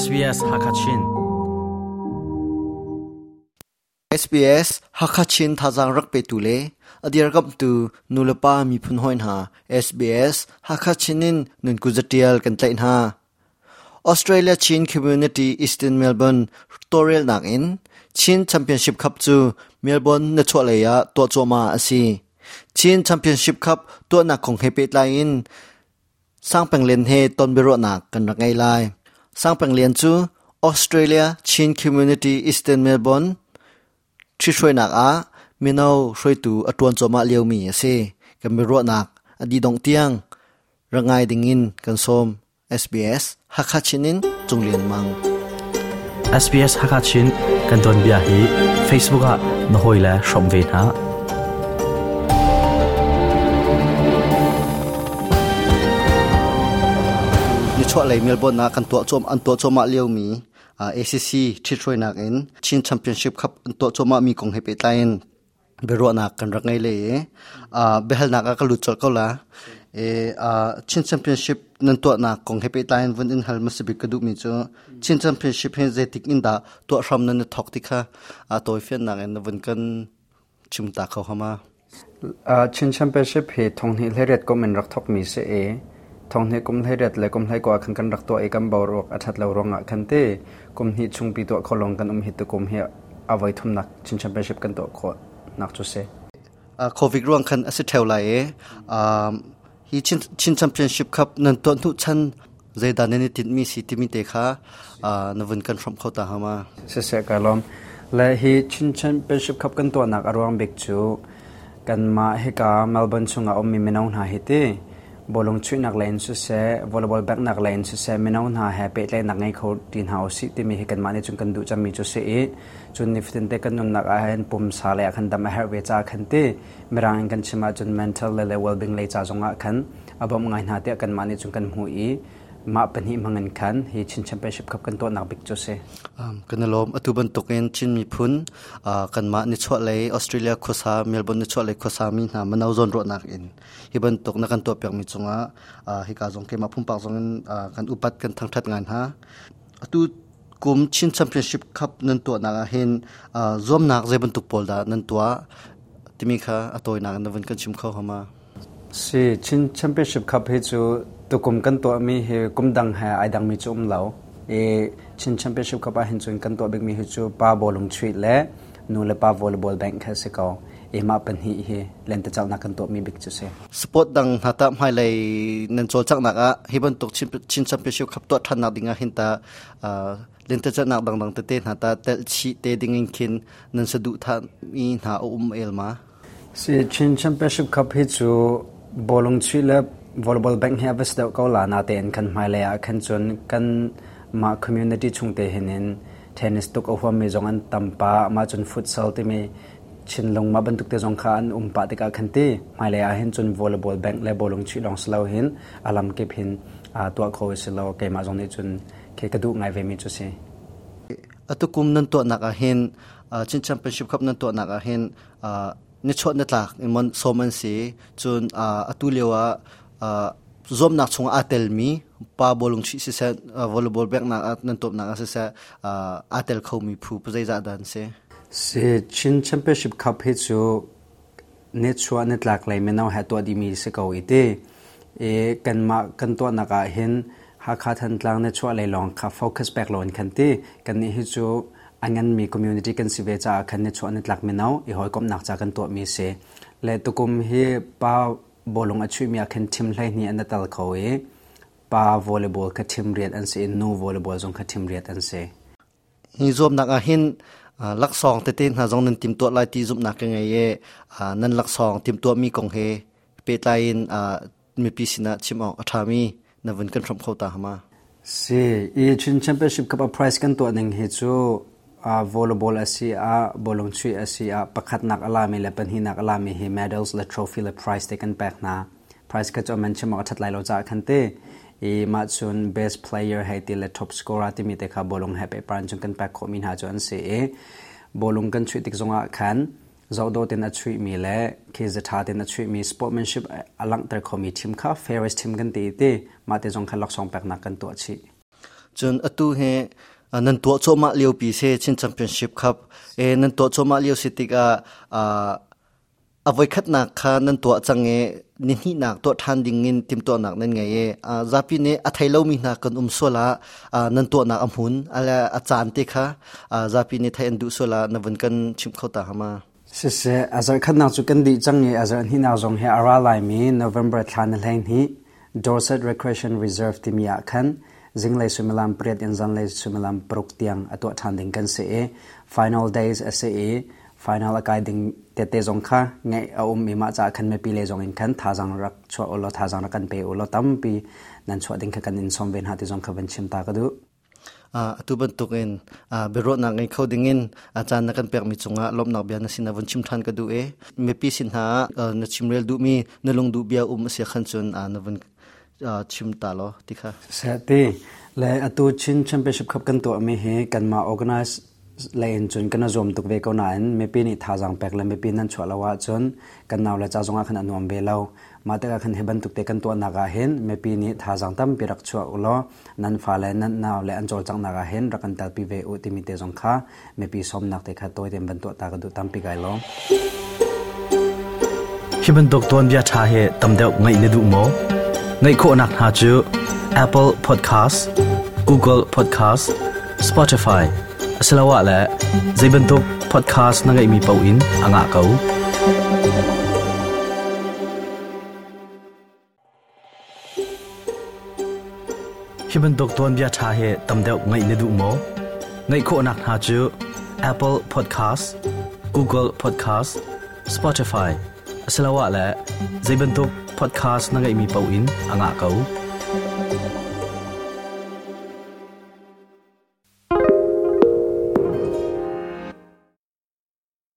SBS Hakachin SBS Hakachin thazang rak pe tu le adir gam tu nulapa mi phun hoin ha SBS Hakachinin nun kuzatial kan tlain ha Australia Chin Community Eastern Melbourne Tutorial nak in Chin Championship Cup chu Melbourne na chwa ya to choma asi Chin Championship Cup to na khong hepe tlain sang peng len he ton biro na kan ra ngai lai sang peng lian chu, Australia, Chin Community Eastern Melbourne chi shroi nak a mino shroi tu atuan choma leu mi ase kan nak adi dong tiang rangai dingin kan som SBS Hakachinin chunglen mang SBS Hakachin kan don bia hi Facebook a na hoila shom ve na ni chwa lai Melbourne na kan to chom an to choma ah Leo mi ah, ACC thi throi nak in Chin Championship Cup an to choma mi kong hepe tain bero na kan rak le eh. a behal na ka lu chol ko e a Chin Championship nan to na kong hepe tain vun in hal masibik ka du mi chu. Chin Championship he ze tik in da to ram nan thok tikha a toy fen na en, vun kan chim ta kho hama. Chin championship hi thong ni leret ko men rak thok mi se e ทองเฮกุมไลเด็ดและกุมไลกว่าขันกันรักตัวเอกันเบารอกอัชัดเลวรองอะขันเตกุมฮิชุงปีตัวขลองกันอุ้มฮิตกุมเฮอาไว้ทุมนักชิงแชมเปี้ยนชิพกันตัวขอนักจุเซ่โควิดร่วงขันอสิเทวไหลอฮิชินชิงแชมเปี้ยนชิพครับนันตัวทุชันเจดานนี่ติดมีสิติมีเตค่ะนวันกันฟรอมเขาตาหามาเสียกาลอมและฮีชิงแชมเปี้ยนชิพครับกันตัวนักอรวงเบกจูกันมาเฮกาเมลเบิร์นสุงอาอุ้มมีเมนองหาเฮเต bolong chui nak lain su se volleyball back nak lain su se minau na ha pe le nak ngai kho tin ha si ti mi kan ma chung kan du cham mi chu se e chun ni fitin te kan nun nak a hen pum sa le khan dam ha we cha khan te mirang kan chima chun mental le le well being le cha zonga khan abam ngai na te kan mani chung kan mu i ma pani mangan khan hi chin championship cup kan to nak big chu se um kan lom atu ban token chin mi phun a kan ma ni chwa le australia khosa melbourne ni chwa le khosa mi na manau zon ro nak in hi ban tok na kan to pyak mi chunga a hi ka jong ke ma phum pak jong kan upat kan thang that ngan ha atu kum chin championship cup nan to na hen zom nak je ban tuk pol da nan to timi kha atoi na kan van kan chim kho hama si chin championship cup he chu tukum kan to mi he kum dang ha ai dang mi chum lau. E chin championship cup a hin chun kan to bek mi hu chu pa bolung chui le nu le pa volleyball bank ha se ko e ma pan hi he len ta chal na kan to mi bik chu se. Sport dang hata mai lai nan chol chak nak a. Hi ban tok chin championship cup to than nak dinga hin ta len ta chak nak dang dang te te hata tel chi te ding in kin nan sa du tha mi na um el ma. Si chin championship cup hi chu bolung chui le volleyball bank he avas da ko la na te en kan mai le a khan chun kan ma community chung te hinin tennis tuk a hwa me jong an tampa, ma chun futsal te me chin long ma ban tuk te jong an um pa te ka khan te. Mai le a hin chun volleyball bank le bolong chi long slow hin, alam ke phin, a to kho e se lo ke ma jong ni chun ke ka du ngai ve mi chu se atukum nan to nak a hin chin championship cup nan to nak a hin ni chot na tlak imon soman si, chun atulewa zom nak chung atel mi pa bolung chi se volleyball back na at nan top na se se atel kho mi phu pazai za dan se se chin championship cup he chu ne chua ne tlak lai me naw ha to di mi se ko ite e kan ma kan to na ka hen ha kha than tlang ne chua lai long kha focus back lon kan ti kan ni hi chu angan mi community kan si ve cha khan ne chua ne tlak me naw i hoi kom nak cha kan to mi se le tukum hi pa bolong achui mi khan thim hlai ni an tal kho e. Pa volleyball ka thim riat an se no volleyball jong ka thim riat an se. Hi zom nak a hin lak song te ten ha jong nan tim to lai ti zum nak ngai ye. Nan lak song tim to mi kong he. Pe tain mi pi sina chim ong athami na vun kan from khota hama. Si e chin championship cup prize kan to ning he chu a volleyball asi a bolong chui asi a pakhat nak alami le pan hinak alami he medals, le trophy, le prize taken back na. Prize ka chomen chema that lai lo cha khante e ma chun best player hai ti le top scorer ti mi te kha bolong ha pe pan chung kan pa kho min ha chon se e. Bolong kan chui tik zonga khan zodo ten a chui mi le ke za tha ten a chui mi sportsmanship alang ter khomi team kha, fairest team kan te te. Ma te jong kha lok song pak na kan to chi. Chun atu he นันตัวโชมาเลียวปีเซชินแชมเปี้ยนชิพครับเอนันตัวโชมาเลียวสิติกาอ่าอวัยขัดนักคานันตัวจังเงนิหินักตัวทันดิงินติมตัวนักนั่นไงเออ่าซาปีเนอัทไทเลามีนักกันอุมโซลาอ่านันตัวนักอมุนอะไรอาจารย์ติค่ะอ่าซาปีเนไทยอันดุโซลานวันกันชิมเข้าตาหามา se se azar khat na chu kan di chang nge azar hi na zong he ara lai mi november thlan hlain hi dorset recreation reserve timia zing zinglei sumilam pret in zan zanlei sumilam prok tiang ato than ding kan se e. Final days ase e. Final akai ding te te zong kha. Nge a um mi ma cha khan me pi le zong in khan. Tha jang rak chwa olo tha jang kan pe olo tam pi. Nan chwa ding kha kan in som ben ha ti zong kha ben chim ta ka du. Ah, tu ban tukin ah, biro na ngai khau dingin achan ah, na kan pek mi chunga lom na bia na sina von chim than ka du e. Me pi sin ha na chimrel du mi. Na long du bia um se khan chun ชิมตาลอติค่ะเสตีและอตูชินแชมเปี้ยนชิพครับกันตัวไมีเฮกันมาออแกไนซ์เลนจนกันรวมตุกเวกนานไม่ปีนี่ทาจังแปกและไม่ปีนั้นชัวละว่าจนกันนาละจ้าจงอาคันอนวมเบลามาแต่ขันเฮบันตุกเตกันตัวนากาเห็นไม่ปีนี้ทาจังตั้มปีรักชัวอุลอนั้นฟ้าเละนั้นนาวและอันจจจังนากาเห็นรักันตาปีเวอุติมิเตจงคาไม่ปีสมนักเตคาตัวเต็มบันตัวตากระตั้มปีไกลลอฮิบันตกตัวนี้าชาเฮตั้มเดวไงนดูม ngay khu nak ha chu apple podcast, google podcast, spotify. Asalawa la zaiban dok podcast na ngai mi pau in à anga kau hiban dok ton bia tha he tam đeo ngai ne du mo ngai kho nak ha chu apple podcast, google podcast, spotify. Asalawa la zaiban dok podcast na ngay mi pauin, anga kau